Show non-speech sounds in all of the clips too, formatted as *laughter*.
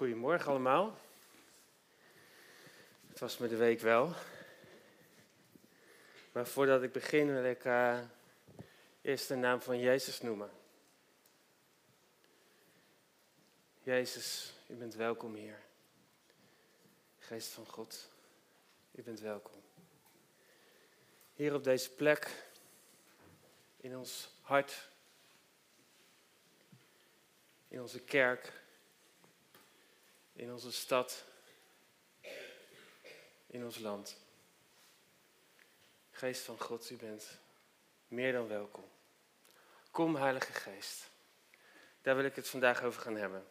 Goedemorgen allemaal. Het was me de week wel. Maar voordat ik begin wil ik uh, eerst de naam van Jezus noemen. Jezus, u bent welkom hier. Geest van God, u bent welkom. Hier op deze plek, in ons hart, in onze kerk in onze stad, in ons land. Geest van God, u bent meer dan welkom. Kom, Heilige Geest. Daar wil ik het vandaag over gaan hebben.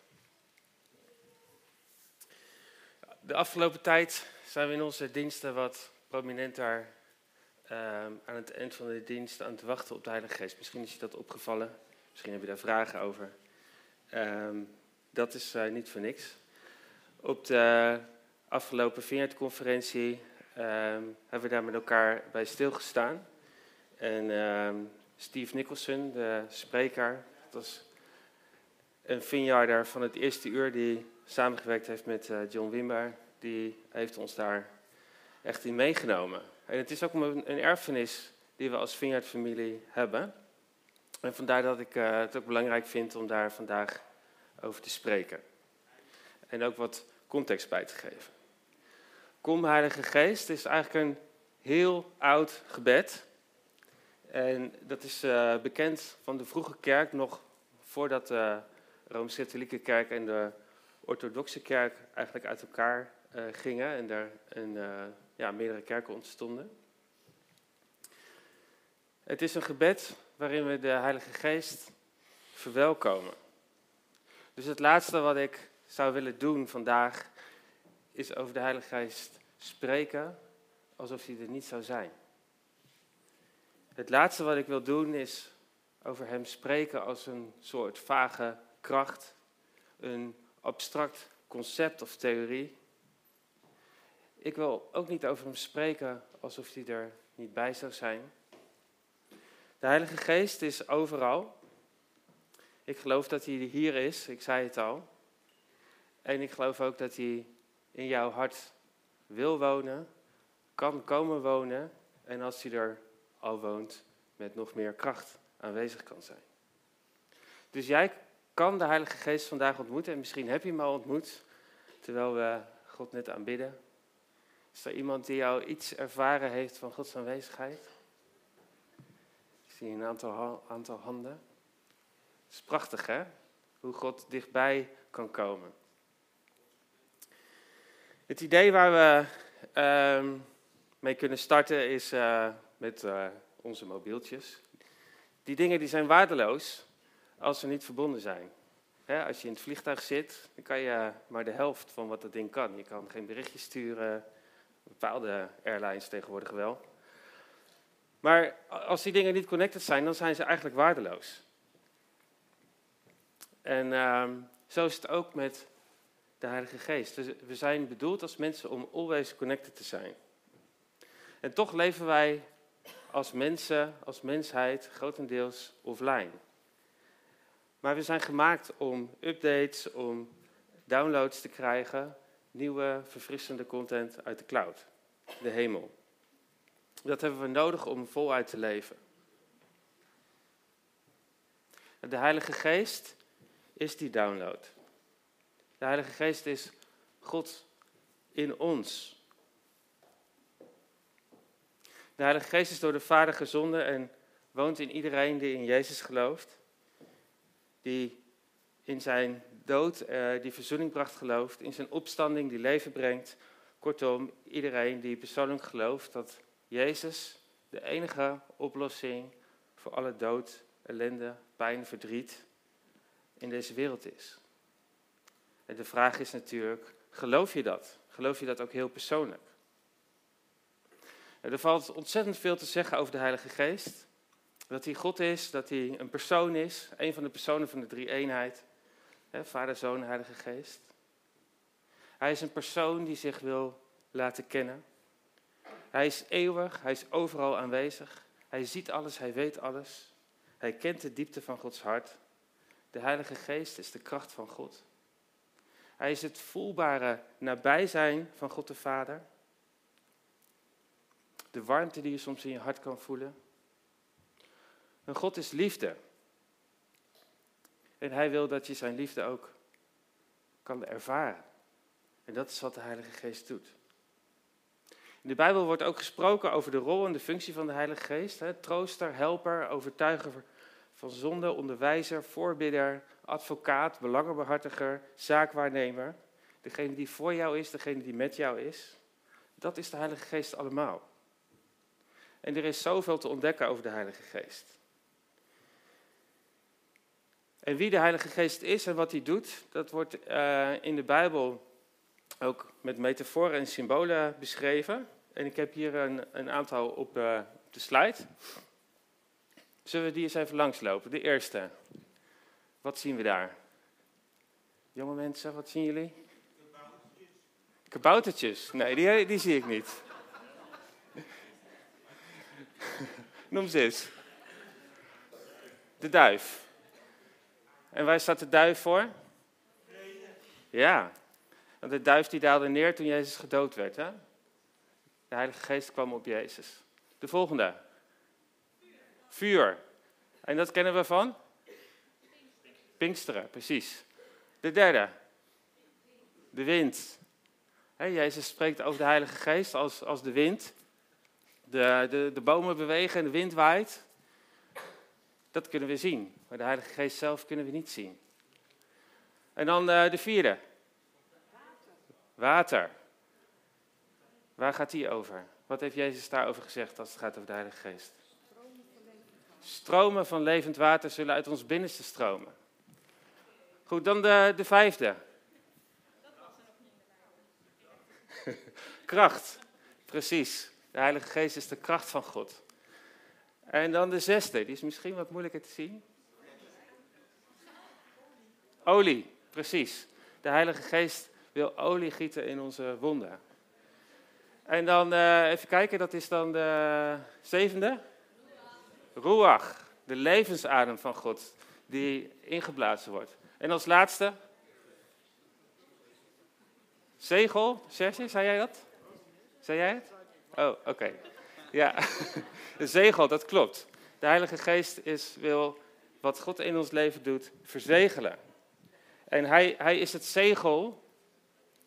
De afgelopen tijd zijn we in onze diensten wat prominenter uh, aan het eind van de dienst aan het wachten op de Heilige Geest. Misschien is je dat opgevallen, misschien heb je daar vragen over. Uh, dat is uh, niet voor niks. Op de afgelopen Vineyard-conferentie um, hebben we daar met elkaar bij stilgestaan. En um, Steve Nicholson, de spreker, dat was een Vineyarder van het eerste uur die samengewerkt heeft met uh, John Wimber, die heeft ons daar echt in meegenomen. En het is ook een, erfenis die we als Vineyard-familie hebben. En vandaar dat ik uh, het ook belangrijk vind om daar vandaag over te spreken en ook wat context bij te geven. Kom Heilige Geest is eigenlijk een heel oud gebed. En dat is uh, bekend van de vroege kerk, nog voordat de Rooms-Katholieke kerk en de Orthodoxe kerk eigenlijk uit elkaar uh, gingen en er een, uh, ja, meerdere kerken ontstonden. Het is een gebed waarin we de Heilige Geest verwelkomen. Dus het laatste wat ik zou willen doen vandaag, is over de Heilige Geest spreken alsof hij er niet zou zijn. Het laatste wat ik wil doen is over hem spreken als een soort vage kracht, een abstract concept of theorie. Ik wil ook niet over hem spreken alsof hij er niet bij zou zijn. De Heilige Geest is overal. Ik geloof dat hij hier is, ik zei het al. En ik geloof ook dat hij in jouw hart wil wonen, kan komen wonen. En als hij er al woont, met nog meer kracht aanwezig kan zijn. Dus jij kan de Heilige Geest vandaag ontmoeten. En misschien heb je hem al ontmoet, terwijl we God net aanbidden. Is er iemand die jou iets ervaren heeft van Gods aanwezigheid? Ik zie een aantal, aantal handen. Het is prachtig, hè? Hoe God dichtbij kan komen. Het idee waar we uh, mee kunnen starten is uh, met uh, onze mobieltjes. Die dingen die zijn waardeloos als ze niet verbonden zijn. Hè, als je in het vliegtuig zit, dan kan je maar de helft van wat dat ding kan. Je kan geen berichtjes sturen, bepaalde airlines tegenwoordig wel. Maar als die dingen niet connected zijn, dan zijn ze eigenlijk waardeloos. En uh, zo is het ook met de Heilige Geest. We zijn bedoeld als mensen om always connected te zijn. En toch leven wij als mensen, als mensheid, grotendeels offline. Maar we zijn gemaakt om updates, om downloads te krijgen, nieuwe verfrissende content uit de cloud, de hemel. Dat hebben we nodig om voluit te leven. De Heilige Geest is die download. De Heilige Geest is God in ons. De Heilige Geest is door de Vader gezonden en woont in iedereen die in Jezus gelooft. Die in zijn dood uh, die verzoening bracht gelooft, in zijn opstanding die leven brengt. Kortom, iedereen die persoonlijk gelooft dat Jezus de enige oplossing voor alle dood, ellende, pijn, verdriet in deze wereld is. De vraag is natuurlijk, geloof je dat? Geloof je dat ook heel persoonlijk? Er valt ontzettend veel te zeggen over de Heilige Geest. Dat hij God is, dat hij een persoon is, een van de personen van de drie eenheid. Vader, Zoon, Heilige Geest. Hij is een persoon die zich wil laten kennen. Hij is eeuwig, hij is overal aanwezig. Hij ziet alles, hij weet alles. Hij kent de diepte van Gods hart. De Heilige Geest is de kracht van God. Hij is het voelbare nabijzijn van God de Vader. De warmte die je soms in je hart kan voelen. En God is liefde. En hij wil dat je zijn liefde ook kan ervaren. En dat is wat de Heilige Geest doet. In de Bijbel wordt ook gesproken over de rol en de functie van de Heilige Geest. Hè? Trooster, helper, overtuiger van zonde, onderwijzer, voorbidder, advocaat, belangenbehartiger, zaakwaarnemer. Degene die voor jou is, degene die met jou is. Dat is de Heilige Geest allemaal. En er is zoveel te ontdekken over de Heilige Geest. En wie de Heilige Geest is en wat hij doet, dat wordt uh, in de Bijbel ook met metaforen en symbolen beschreven. En ik heb hier een, een aantal op, op de slide. Zullen we die eens even langslopen? De eerste. Wat zien we daar? Jonge mensen, wat zien jullie? Kaboutertjes. Kaboutertjes? Nee, die, die zie ik niet. *laughs* Noem ze eens. De duif. En waar staat de duif voor? Ja, want de duif die daalde neer toen Jezus gedood werd. Hè? De Heilige Geest kwam op Jezus. De volgende. Vuur. En dat kennen we van? Pinksteren, precies. De derde. De wind. Jezus spreekt over de Heilige Geest als, als de wind. De, de, de bomen bewegen en de wind waait. Dat kunnen we zien. Maar de Heilige Geest zelf kunnen we niet zien. En dan uh, de vierde. Water. Waar gaat die over? Wat heeft Jezus daarover gezegd als het gaat over de Heilige Geest? Stromen van levend water zullen uit ons binnenste stromen. Goed, dan de, de vijfde. *laughs* kracht, precies. De Heilige Geest is de kracht van God. En dan de zesde, die is misschien wat moeilijker te zien. Olie, precies. De Heilige Geest wil olie gieten in onze wonden. En dan uh, even kijken, dat is dan de zevende. Ruach, de levensadem van God, die ingeblazen wordt. En als laatste, zegel. Serge, zei jij dat? Zei jij het? Oh, oké. Ja, *laughs* de zegel, dat klopt. De Heilige Geest is, wil wat God in ons leven doet, verzegelen. En hij, hij is het zegel.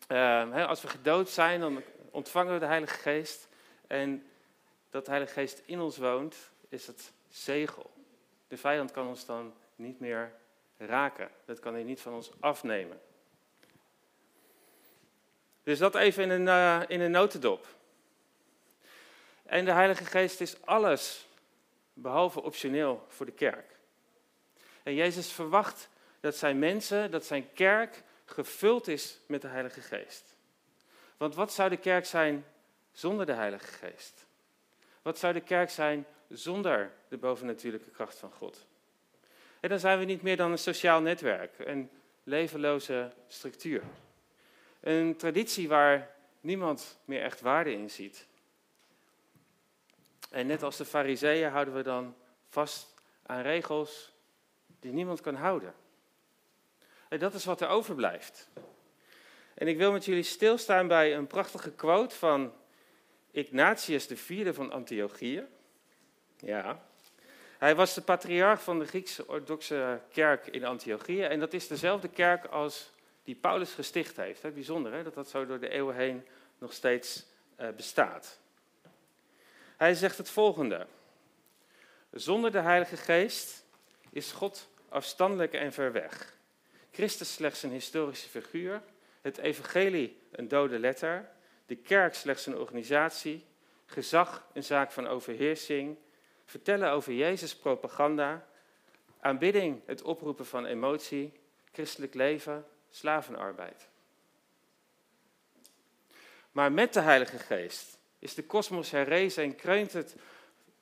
Uh, als we gedood zijn, dan ontvangen we de Heilige Geest. En dat de Heilige Geest in ons woont, is het zegel. De vijand kan ons dan niet meer raken. Dat kan hij niet van ons afnemen. Dus dat even in een, uh, in een notendop. En de Heilige Geest is alles behalve optioneel voor de kerk. En Jezus verwacht dat zijn mensen, dat zijn kerk gevuld is met de Heilige Geest. Want wat zou de kerk zijn zonder de Heilige Geest? Wat zou de kerk zijn zonder de bovennatuurlijke kracht van God? En dan zijn we niet meer dan een sociaal netwerk, een levenloze structuur. Een traditie waar niemand meer echt waarde in ziet. En net als de fariseeën houden we dan vast aan regels die niemand kan houden. En dat is wat er overblijft. En ik wil met jullie stilstaan bij een prachtige quote van Ignatius IV van Antiochië. Ja. Hij was de patriarch van de Griekse orthodoxe kerk in Antiochië. En dat is dezelfde kerk als die Paulus gesticht heeft. Bijzonder hè? dat dat zo door de eeuwen heen nog steeds uh, bestaat. Hij zegt het volgende. Zonder de Heilige Geest is God afstandelijk en ver weg. Christus slechts een historische figuur, het evangelie een dode letter, de kerk slechts een organisatie, gezag een zaak van overheersing, vertellen over Jezus propaganda, aanbidding het oproepen van emotie, christelijk leven, slavenarbeid. Maar met de Heilige Geest is de kosmos herrezen en kreunt het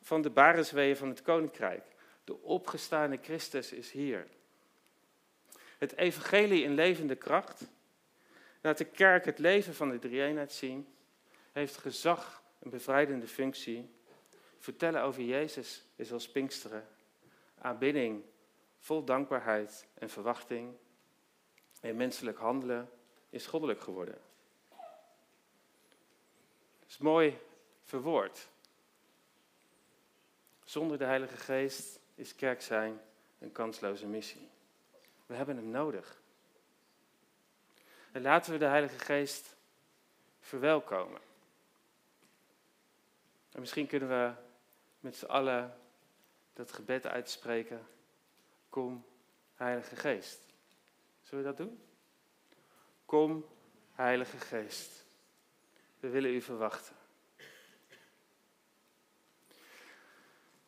van de barensweeën van het koninkrijk. De opgestane Christus is hier. Het evangelie in levende kracht laat de kerk het leven van de drie-eenheid zien, heeft gezag, een bevrijdende functie. Vertellen over Jezus is als Pinksteren, aanbidding, vol dankbaarheid en verwachting. En menselijk handelen is goddelijk geworden. Dat is mooi verwoord. Zonder de Heilige Geest is kerk zijn een kansloze missie. We hebben hem nodig. En laten we de Heilige Geest verwelkomen. En misschien kunnen we met z'n allen dat gebed uitspreken. Kom, Heilige Geest. Zullen we dat doen? Kom, Heilige Geest. We willen u verwachten.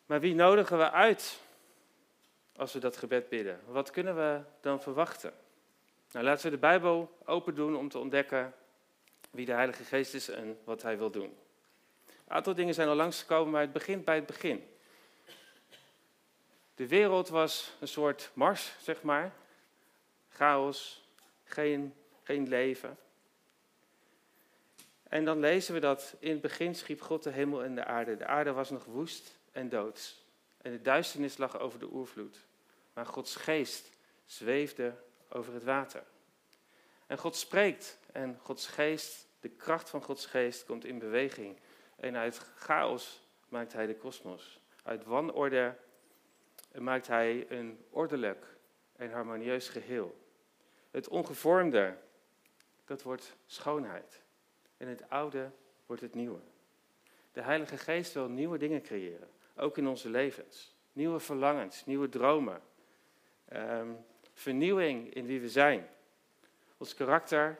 Maar wie nodigen we uit als we dat gebed bidden? Wat kunnen we dan verwachten? Nou, laten we de Bijbel open doen om te ontdekken wie de Heilige Geest is en wat hij wil doen. Een aantal dingen zijn al langsgekomen, maar het begint bij het begin. De wereld was een soort mars, zeg maar. Chaos, geen, geen leven. En dan lezen we dat in het begin schiep God de hemel en de aarde. De aarde was nog woest en doods. En de duisternis lag over de oervloed. Maar Gods geest zweefde over het water. En God spreekt en Gods geest, de kracht van Gods geest komt in beweging. En uit chaos maakt hij de kosmos. Uit wanorde maakt hij een ordelijk en harmonieus geheel. Het ongevormde, dat wordt schoonheid. En het oude wordt het nieuwe. De Heilige Geest wil nieuwe dingen creëren, ook in onze levens. Nieuwe verlangens, nieuwe dromen. Ehm, vernieuwing in wie we zijn. Ons karakter,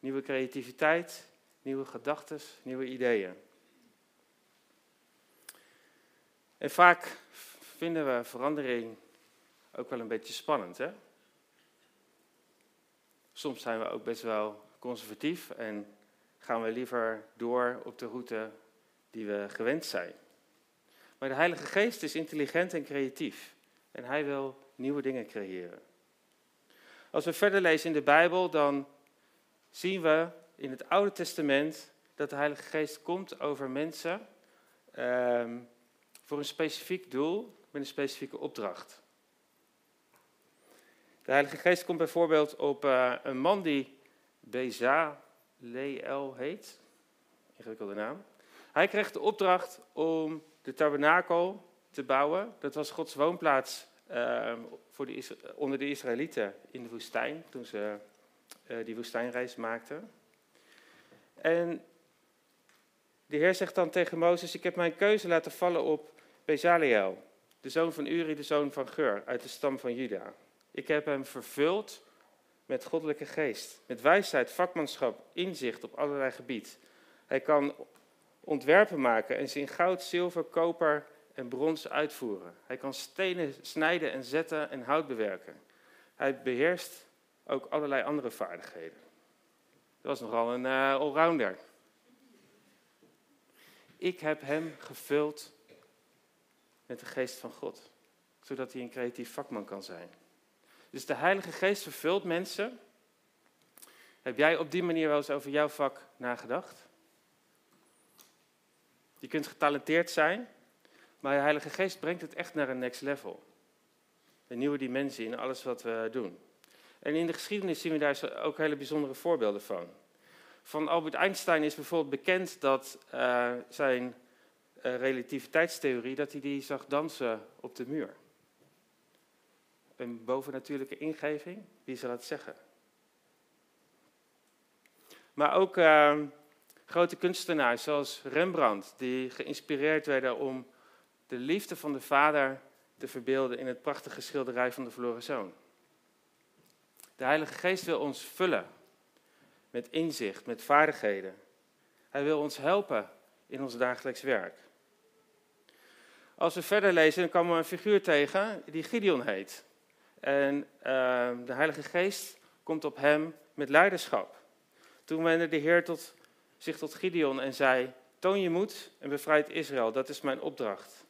nieuwe creativiteit, nieuwe gedachten, nieuwe ideeën. En vaak vinden we verandering ook wel een beetje spannend. Hè? Soms zijn we ook best wel conservatief en gaan we liever door op de route die we gewend zijn. Maar de Heilige Geest is intelligent en creatief en hij wil nieuwe dingen creëren. Als we verder lezen in de Bijbel, dan zien we in het Oude Testament dat de Heilige Geest komt over mensen ehm, voor een specifiek doel met een specifieke opdracht. De Heilige Geest komt bijvoorbeeld op uh, een man die Bezaleel heet. Ingewikkelde naam. Hij kreeg de opdracht om de tabernakel te bouwen. Dat was Gods woonplaats voor de, onder de Israëlieten in de woestijn, toen ze uh, die woestijnreis maakten. En de Heer zegt dan tegen Mozes, ik heb mijn keuze laten vallen op Bezaleel de zoon van Uri, de zoon van Geur, uit de stam van Juda. Ik heb hem vervuld met goddelijke geest, met wijsheid, vakmanschap, inzicht op allerlei gebied. Hij kan ontwerpen maken en ze in goud, zilver, koper en brons uitvoeren. Hij kan stenen snijden en zetten en hout bewerken. Hij beheerst ook allerlei andere vaardigheden. Dat was nogal een uh, allrounder. Ik heb hem gevuld met de geest van God. Zodat hij een creatief vakman kan zijn. Dus de Heilige Geest vervult mensen. Heb jij op die manier wel eens over jouw vak nagedacht? Je kunt getalenteerd zijn, maar de Heilige Geest brengt het echt naar een next level. Een nieuwe dimensie in alles wat we doen. En in de geschiedenis zien we daar ook hele bijzondere voorbeelden van. Van Albert Einstein is bijvoorbeeld bekend dat uh, zijn uh, relativiteitstheorie dat hij die zag dansen op de muur. Een bovennatuurlijke ingeving, wie zal het zeggen? Maar ook uh, grote kunstenaars zoals Rembrandt, die geïnspireerd werden om de liefde van de vader te verbeelden in het prachtige schilderij van de verloren zoon. De Heilige Geest wil ons vullen met inzicht, met vaardigheden. Hij wil ons helpen in ons dagelijks werk. Als we verder lezen, dan komen we een figuur tegen die Gideon heet. En uh, de Heilige Geest komt op hem met leiderschap. Toen wendde de Heer tot, zich tot Gideon en zei: Toon je moed en bevrijd Israël, dat is mijn opdracht.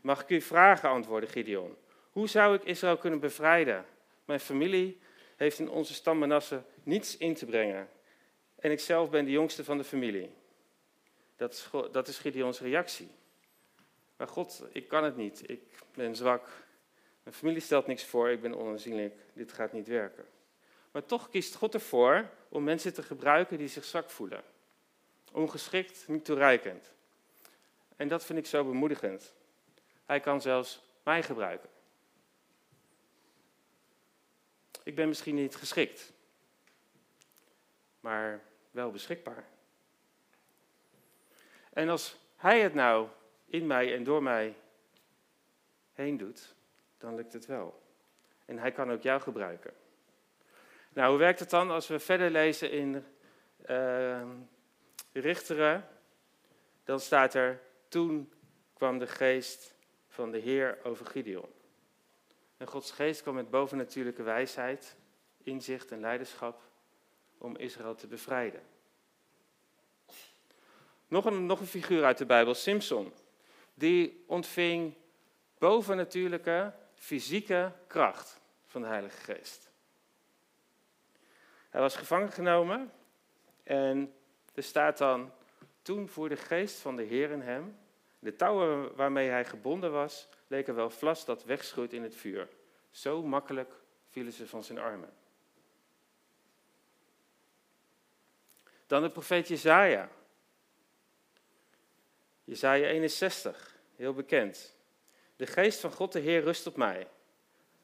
Mag ik u vragen, antwoordde Gideon. Hoe zou ik Israël kunnen bevrijden? Mijn familie heeft in onze stam Manasse niets in te brengen. En ik zelf ben de jongste van de familie. Dat is, dat is Gideons reactie. Maar God, ik kan het niet. Ik ben zwak. Mijn familie stelt niks voor. Ik ben onaanzienlijk. Dit gaat niet werken. Maar toch kiest God ervoor om mensen te gebruiken die zich zwak voelen. Ongeschikt, niet toereikend. En dat vind ik zo bemoedigend. Hij kan zelfs mij gebruiken. Ik ben misschien niet geschikt, maar wel beschikbaar. En als hij het nou in mij en door mij heen doet, dan lukt het wel. En hij kan ook jou gebruiken. Nou, hoe werkt het dan als we verder lezen in uh, Richteren? Dan staat er, toen kwam de geest van de Heer over Gideon. En Gods geest kwam met bovennatuurlijke wijsheid, inzicht en leiderschap om Israël te bevrijden. Nog een, nog een figuur uit de Bijbel, Simpson. Die ontving bovennatuurlijke fysieke kracht van de Heilige Geest. Hij was gevangen genomen en er staat dan, toen voerde de geest van de Heer in hem. De touwen waarmee hij gebonden was, leken wel vlas dat wegschoot in het vuur. Zo makkelijk vielen ze van zijn armen. Dan de profeet Jezaja. Jezaja 61, heel bekend. De geest van God de Heer rust op mij.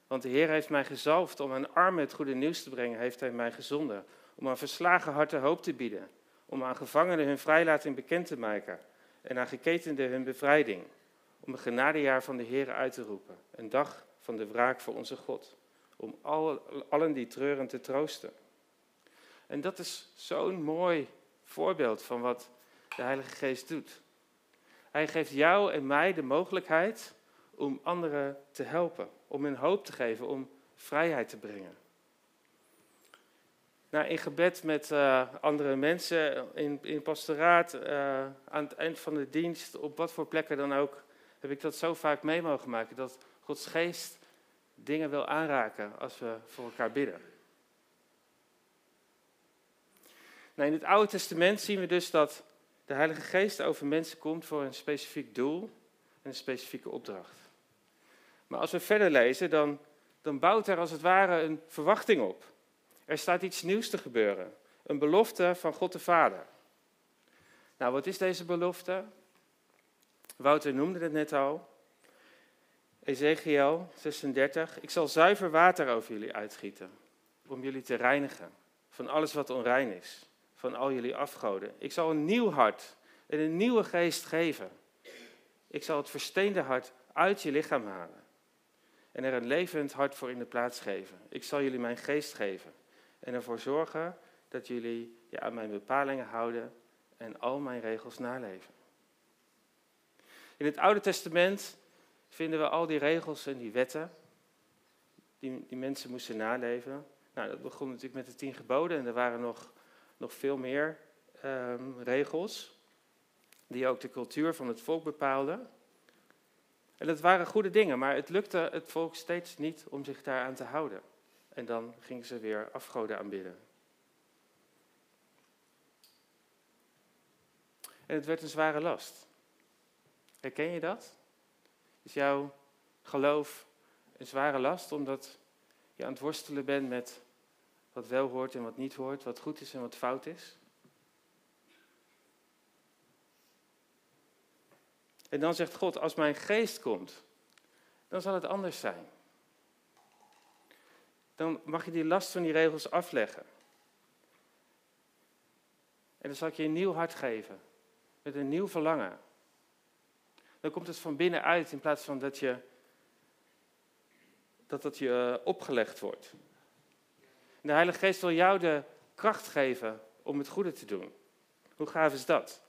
Want de Heer heeft mij gezalfd om aan armen het goede nieuws te brengen, heeft hij mij gezonden. Om aan verslagen harten hoop te bieden. Om aan gevangenen hun vrijlating bekend te maken. En aan geketenden hun bevrijding. Om een genadejaar van de Heer uit te roepen. Een dag van de wraak voor onze God. Om allen die treuren te troosten. En dat is zo'n mooi voorbeeld van wat de Heilige Geest doet. Hij geeft jou en mij de mogelijkheid om anderen te helpen, om hun hoop te geven, om vrijheid te brengen. Nou, in gebed met uh, andere mensen, in, in pastoraat, uh, aan het eind van de dienst, op wat voor plekken dan ook, heb ik dat zo vaak mee mogen maken. Dat Gods geest dingen wil aanraken als we voor elkaar bidden. Nou, in het Oude Testament zien we dus dat de Heilige Geest over mensen komt voor een specifiek doel en een specifieke opdracht. Maar als we verder lezen, dan, dan bouwt er als het ware een verwachting op. Er staat iets nieuws te gebeuren. Een belofte van God de Vader. Nou, wat is deze belofte? Wouter noemde het net al. Ezekiel 36. Ik zal zuiver water over jullie uitgieten. Om jullie te reinigen van alles wat onrein is van al jullie afgoden. Ik zal een nieuw hart en een nieuwe geest geven. Ik zal het versteende hart uit je lichaam halen. En er een levend hart voor in de plaats geven. Ik zal jullie mijn geest geven. En ervoor zorgen dat jullie aan mijn bepalingen houden en al mijn regels naleven. In het Oude Testament vinden we al die regels en die wetten die, die mensen moesten naleven. Nou, dat begon natuurlijk met de tien geboden en er waren nog nog veel meer um, regels, die ook de cultuur van het volk bepaalden. En dat waren goede dingen, maar het lukte het volk steeds niet om zich daaraan te houden. En dan gingen ze weer afgoden aanbidden. En het werd een zware last. Herken je dat? Is jouw geloof een zware last omdat je aan het worstelen bent met wat wel hoort en wat niet hoort, wat goed is en wat fout is. En dan zegt God, als mijn geest komt, dan zal het anders zijn. Dan mag je die last van die regels afleggen. En dan zal ik je een nieuw hart geven, met een nieuw verlangen. Dan komt het van binnenuit in plaats van dat je dat het je opgelegd wordt de Heilige Geest wil jou de kracht geven om het goede te doen. Hoe gaaf is dat?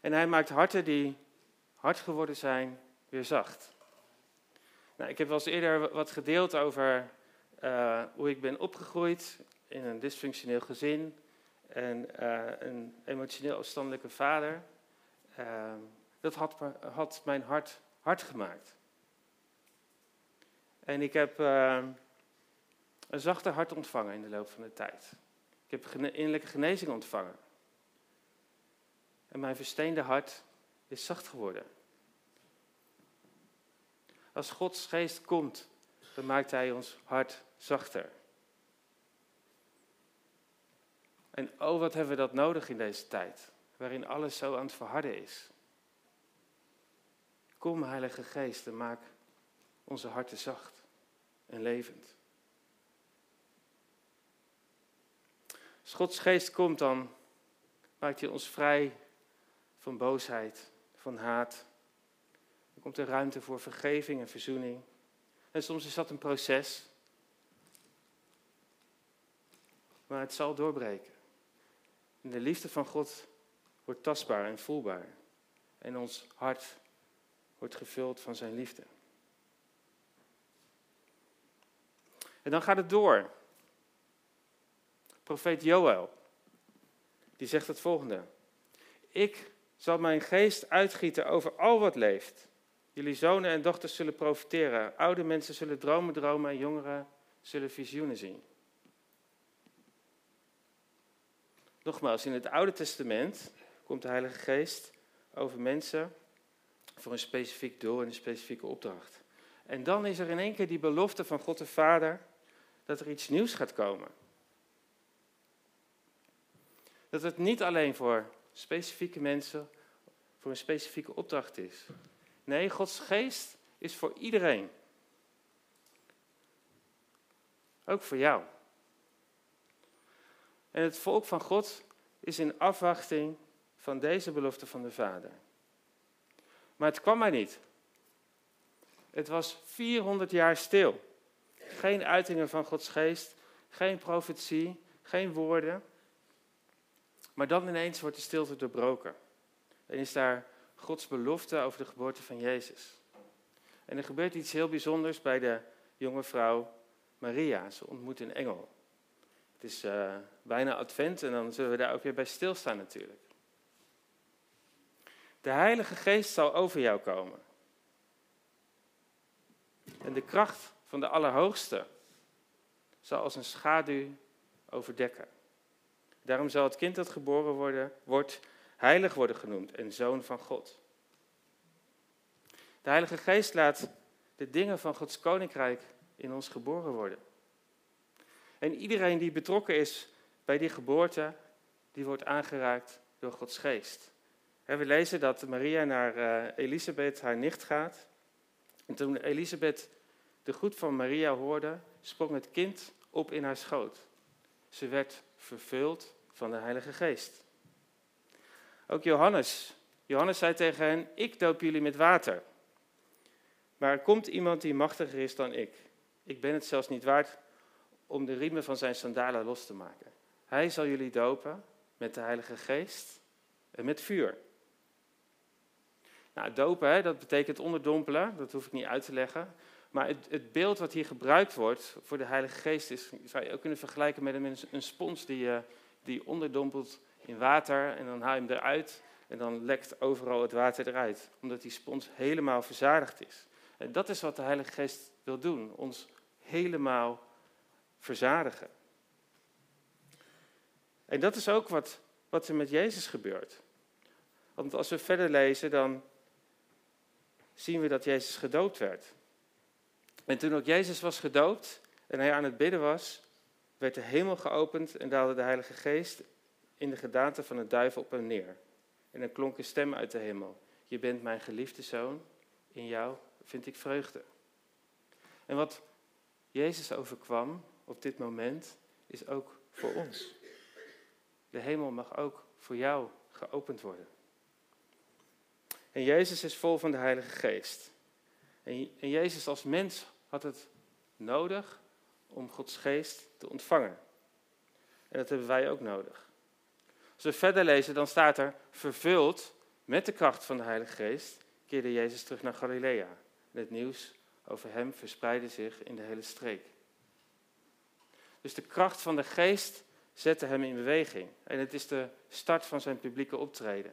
En hij maakt harten die hard geworden zijn, weer zacht. Nou, ik heb wel eens eerder wat gedeeld over uh, hoe ik ben opgegroeid in een dysfunctioneel gezin en uh, een emotioneel afstandelijke vader. Uh, dat had, had, mijn hart hard gemaakt. En ik heb uh, een zachter hart ontvangen in de loop van de tijd. Ik heb innerlijke genezing ontvangen. En mijn versteende hart is zacht geworden. Als Gods geest komt, dan maakt Hij ons hart zachter. En oh, wat hebben we dat nodig in deze tijd, waarin alles zo aan het verharden is. Kom, Heilige Geest, en maak onze harten zacht en levend. Als Gods Geest komt, dan maakt hij ons vrij van boosheid, van haat. Komt er ruimte voor vergeving en verzoening. En soms is dat een proces. Maar het zal doorbreken. En de liefde van God wordt tastbaar en voelbaar. En ons hart wordt gevuld van zijn liefde. En dan gaat het door. Profeet Joël, die zegt het volgende. Ik zal mijn geest uitgieten over al wat leeft. Jullie zonen en dochters zullen profiteren. Oude mensen zullen dromen dromen en jongeren zullen visioenen zien. Nogmaals, in het Oude Testament komt de Heilige Geest over mensen voor een specifiek doel en een specifieke opdracht. En dan is er in één keer die belofte van God de Vader dat er iets nieuws gaat komen. Dat het niet alleen voor specifieke mensen, voor een specifieke opdracht is. Nee, Gods geest is voor iedereen. Ook voor jou. En het volk van God is in afwachting van deze belofte van de Vader. Maar het kwam maar niet. Het was 400 jaar stil. Geen uitingen van Gods geest, geen profetie, geen woorden. Maar dan ineens wordt de stilte doorbroken. En is daar Gods belofte over de geboorte van Jezus. En er gebeurt iets heel bijzonders bij de jonge vrouw Maria. Ze ontmoet een engel. Het is uh, bijna advent en dan zullen we daar ook weer bij stilstaan natuurlijk. De Heilige Geest zal over jou komen. En de kracht van de Allerhoogste zal als een schaduw overdekken. Daarom zal het kind dat geboren worden, wordt heilig worden genoemd en zoon van God. De Heilige Geest laat de dingen van Gods koninkrijk in ons geboren worden. En iedereen die betrokken is bij die geboorte, die wordt aangeraakt door Gods Geest. We lezen dat Maria naar eh, Elisabeth, haar nicht, gaat. En toen Elisabeth de groet van Maria hoorde, sprong het kind op in haar schoot. Ze werd vervuld van de Heilige Geest. Ook Johannes. Johannes zei tegen hen: Ik doop jullie met water. Maar er komt iemand die machtiger is dan ik. Ik ben het zelfs niet waard om de riemen van zijn sandalen los te maken. Hij zal jullie dopen met de Heilige Geest en met vuur. Nou, dopen, hè, dat betekent onderdompelen, dat hoef ik niet uit te leggen. Maar het, het, beeld wat hier gebruikt wordt voor de Heilige Geest is, zou je ook kunnen vergelijken met een, een spons die, uh, die onderdompelt in water en dan haal je hem eruit en dan lekt overal het water eruit, omdat die spons helemaal verzadigd is. En dat is wat de Heilige Geest wil doen, ons helemaal verzadigen. En dat is ook wat, wat er met Jezus gebeurt. Want als we verder lezen, dan zien we dat Jezus gedoopt werd. En toen ook Jezus was gedoopt en hij aan het bidden was, werd de hemel geopend en daalde de Heilige Geest in de gedaante van een duivel op hem neer. En er klonk een stem uit de hemel. Je bent mijn geliefde zoon, in jou vind ik vreugde. En wat Jezus overkwam op dit moment, is ook voor ons. De hemel mag ook voor jou geopend worden. En Jezus is vol van de Heilige Geest. En Jezus als mens had het nodig om Gods Geest te ontvangen. En dat hebben wij ook nodig. Als we verder lezen, dan staat er, vervuld met de kracht van de Heilige Geest, keerde Jezus terug naar Galilea. En het nieuws over hem verspreidde zich in de hele streek. Dus de kracht van de Geest zette hem in beweging. En het is de start van zijn publieke optreden.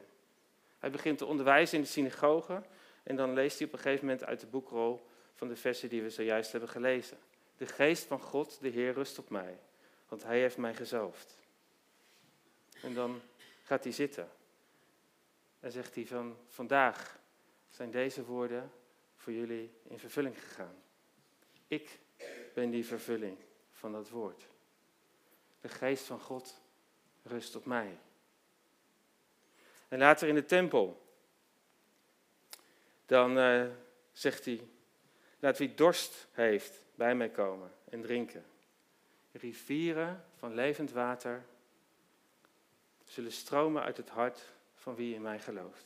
Hij begint te onderwijzen in de synagoge en dan leest hij op een gegeven moment uit de boekrol van de versen die we zojuist hebben gelezen. De geest van God, de Heer, rust op mij, want hij heeft mij gezalfd. En dan gaat hij zitten. En zegt hij van, vandaag zijn deze woorden voor jullie in vervulling gegaan. Ik ben die vervulling van dat woord. De geest van God rust op mij. En later in de tempel, dan uh, zegt hij, laat wie dorst heeft bij mij komen en drinken. Rivieren van levend water zullen stromen uit het hart van wie in mij gelooft.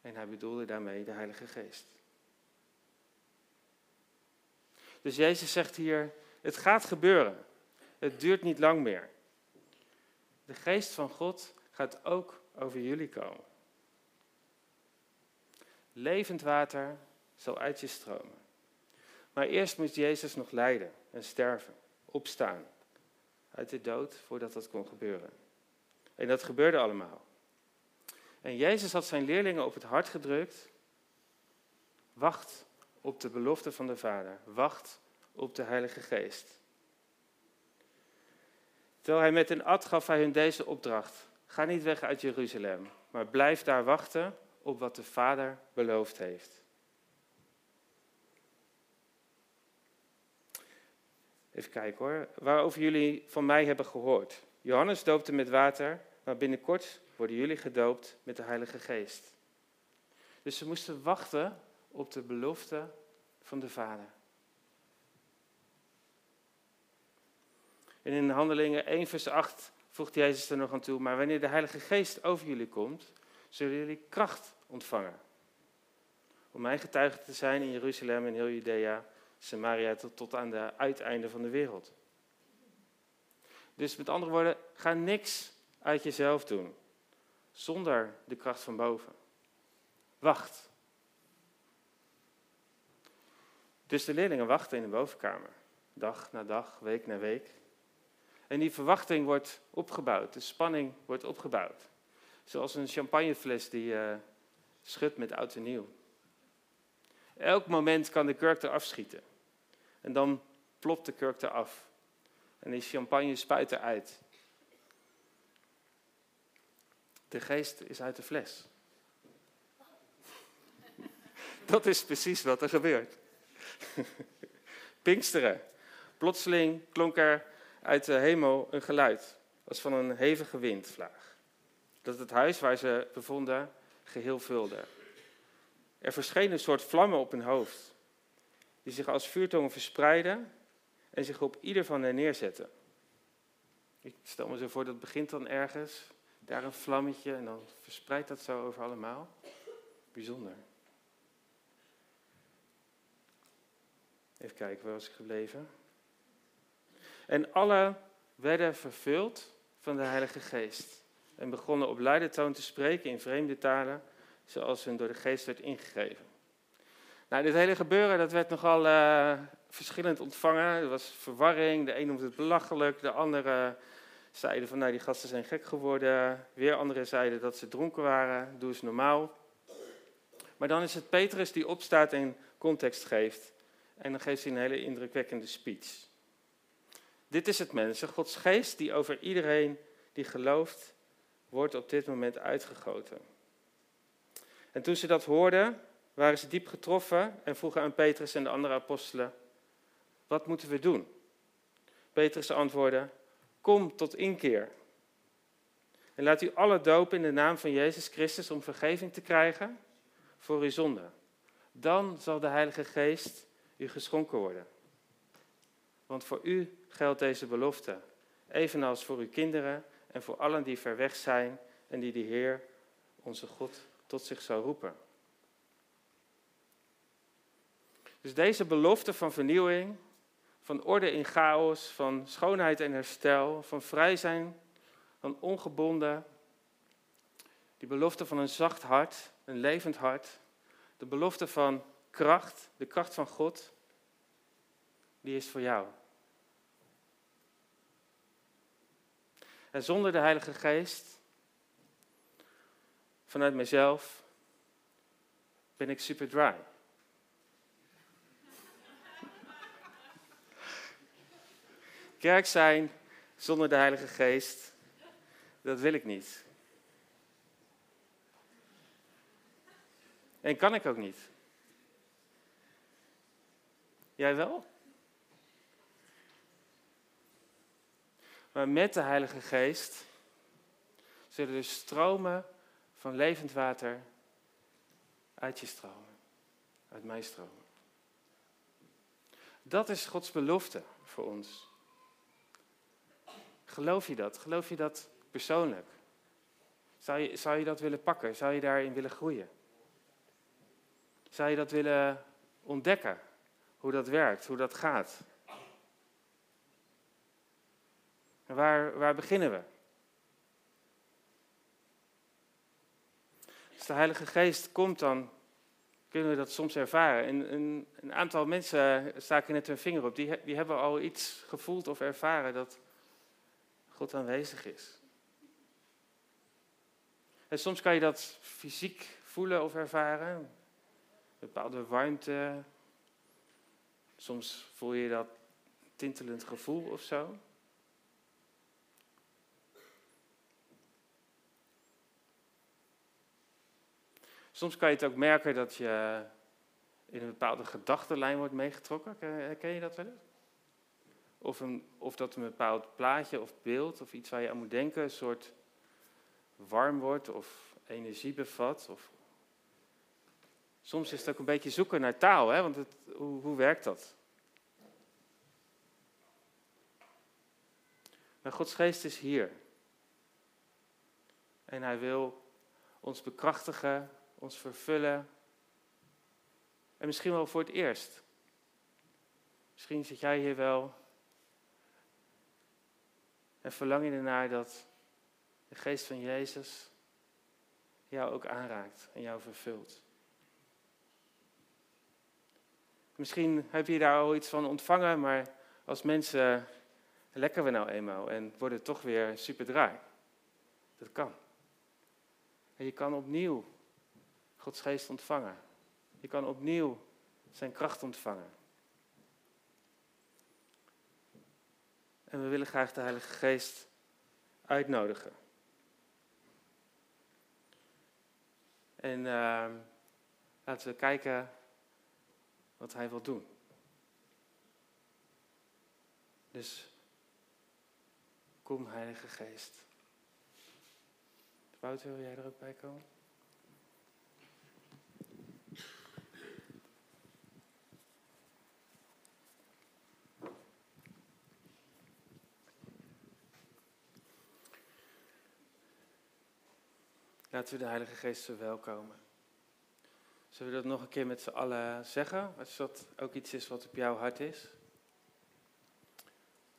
En hij bedoelde daarmee de Heilige Geest. Dus Jezus zegt hier, het gaat gebeuren. Het duurt niet lang meer. De geest van God gaat ook over jullie komen. Levend water zal uit je stromen. Maar eerst moest Jezus nog lijden en sterven, opstaan uit de dood voordat dat kon gebeuren. En dat gebeurde allemaal. En Jezus had zijn leerlingen op het hart gedrukt. Wacht op de belofte van de Vader. Wacht op de Heilige Geest. Terwijl hij met een ad gaf hij hun deze opdracht. Ga niet weg uit Jeruzalem, maar blijf daar wachten op wat de Vader beloofd heeft. Even kijken hoor. Waarover jullie van mij hebben gehoord. Johannes doopte met water, maar binnenkort worden jullie gedoopt met de Heilige Geest. Dus ze moesten wachten op de belofte van de Vader. En in Handelingen 1, vers 8 voegt Jezus er nog aan toe, maar wanneer de Heilige Geest over jullie komt, zullen jullie kracht ontvangen. Om mijn getuige te zijn in Jeruzalem en heel Judea, Samaria tot, aan de uiteinde van de wereld. Dus met andere woorden, ga niks uit jezelf doen, zonder de kracht van boven. Wacht. Dus de leerlingen wachten in de bovenkamer, dag na dag, week na week. En die verwachting wordt opgebouwd, de spanning wordt opgebouwd. Zoals een champagnefles die uh, schudt met oud en nieuw. Elk moment kan de kurk eraf schieten. En dan plopt de kurk eraf. En die champagne spuit eruit. De geest is uit de fles. *laughs* Dat is precies wat er gebeurt. *laughs* Pinksteren. Plotseling klonk er uit de hemel een geluid, als van een hevige windvlaag, dat het huis waar ze bevonden geheel vulde. Er verscheen een soort vlammen op hun hoofd, die zich als vuurtongen verspreidden en zich op ieder van hen neerzetten. Ik stel me zo voor, dat begint dan ergens, daar een vlammetje en dan verspreidt dat zo over allemaal. Bijzonder. Even kijken, waar was ik gebleven? En alle werden vervuld van de Heilige Geest. En begonnen op luide toon te spreken in vreemde talen, zoals hun door de Geest werd ingegeven. Nou, dit hele gebeuren dat werd nogal uh, verschillend ontvangen. Er was verwarring, de een noemde het belachelijk, de andere zeiden van nou die gasten zijn gek geworden. Weer anderen zeiden dat ze dronken waren, doe eens normaal. Maar dan is het Petrus die opstaat en context geeft. En dan geeft hij een hele indrukwekkende speech. Dit is het mensen. Gods geest die over iedereen die gelooft, wordt op dit moment uitgegoten. En toen ze dat hoorden, waren ze diep getroffen en vroegen aan Petrus en de andere apostelen: Wat moeten we doen? Petrus antwoordde: Kom tot inkeer. En laat u alle dopen in de naam van Jezus Christus om vergeving te krijgen voor uw zonde. Dan zal de Heilige Geest u geschonken worden. Want voor u geldt deze belofte, evenals voor uw kinderen en voor allen die ver weg zijn en die de Heer, onze God, tot zich zal roepen. Dus deze belofte van vernieuwing, van orde in chaos, van schoonheid en herstel, van vrij zijn, van ongebonden, die belofte van een zacht hart, een levend hart, de belofte van kracht, de kracht van God, die is voor jou. En zonder de Heilige Geest, vanuit mezelf, ben ik super dry. Kerk zijn zonder de Heilige Geest, dat wil ik niet. En kan ik ook niet. Jij wel? Maar met de Heilige Geest zullen er stromen van levend water uit je stromen, uit mij stromen. Dat is Gods belofte voor ons. Geloof je dat? Geloof je dat persoonlijk? Zou je, zou je dat willen pakken? Zou je daarin willen groeien? Zou je dat willen ontdekken? Hoe dat werkt, hoe dat gaat? Waar, waar beginnen we? Als de Heilige Geest komt, dan kunnen we dat soms ervaren. En een, een aantal mensen staken net hun vinger op, die, die hebben al iets gevoeld of ervaren dat God aanwezig is. En soms kan je dat fysiek voelen of ervaren, een bepaalde warmte. Soms voel je dat tintelend gevoel of zo. Soms kan je het ook merken dat je in een bepaalde gedachtenlijn wordt meegetrokken. Ken je dat wel eens? Of, of dat een bepaald plaatje of beeld of iets waar je aan moet denken een soort warm wordt of energie bevat. Of... Soms is het ook een beetje zoeken naar taal, hè? want het, hoe, hoe werkt dat? Maar Gods geest is hier. En hij wil ons bekrachtigen ons vervullen. En misschien wel voor het eerst. Misschien zit jij hier wel en verlang je ernaar dat de geest van Jezus jou ook aanraakt en jou vervult. Misschien heb je daar al iets van ontvangen, maar als mensen lekken we nou eenmaal en worden toch weer super draai. Dat kan. En je kan opnieuw Gods geest ontvangen. Je kan opnieuw zijn kracht ontvangen. En we willen graag de Heilige Geest uitnodigen. En uh, laten we kijken wat Hij wil doen. Dus kom Heilige Geest. Wouter, wil jij er ook bij komen? Laten we de Heilige Geest verwelkomen. Zullen we dat nog een keer met z'n allen zeggen? Als dat ook iets is wat op jouw hart is.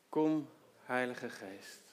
Kom, Heilige Geest.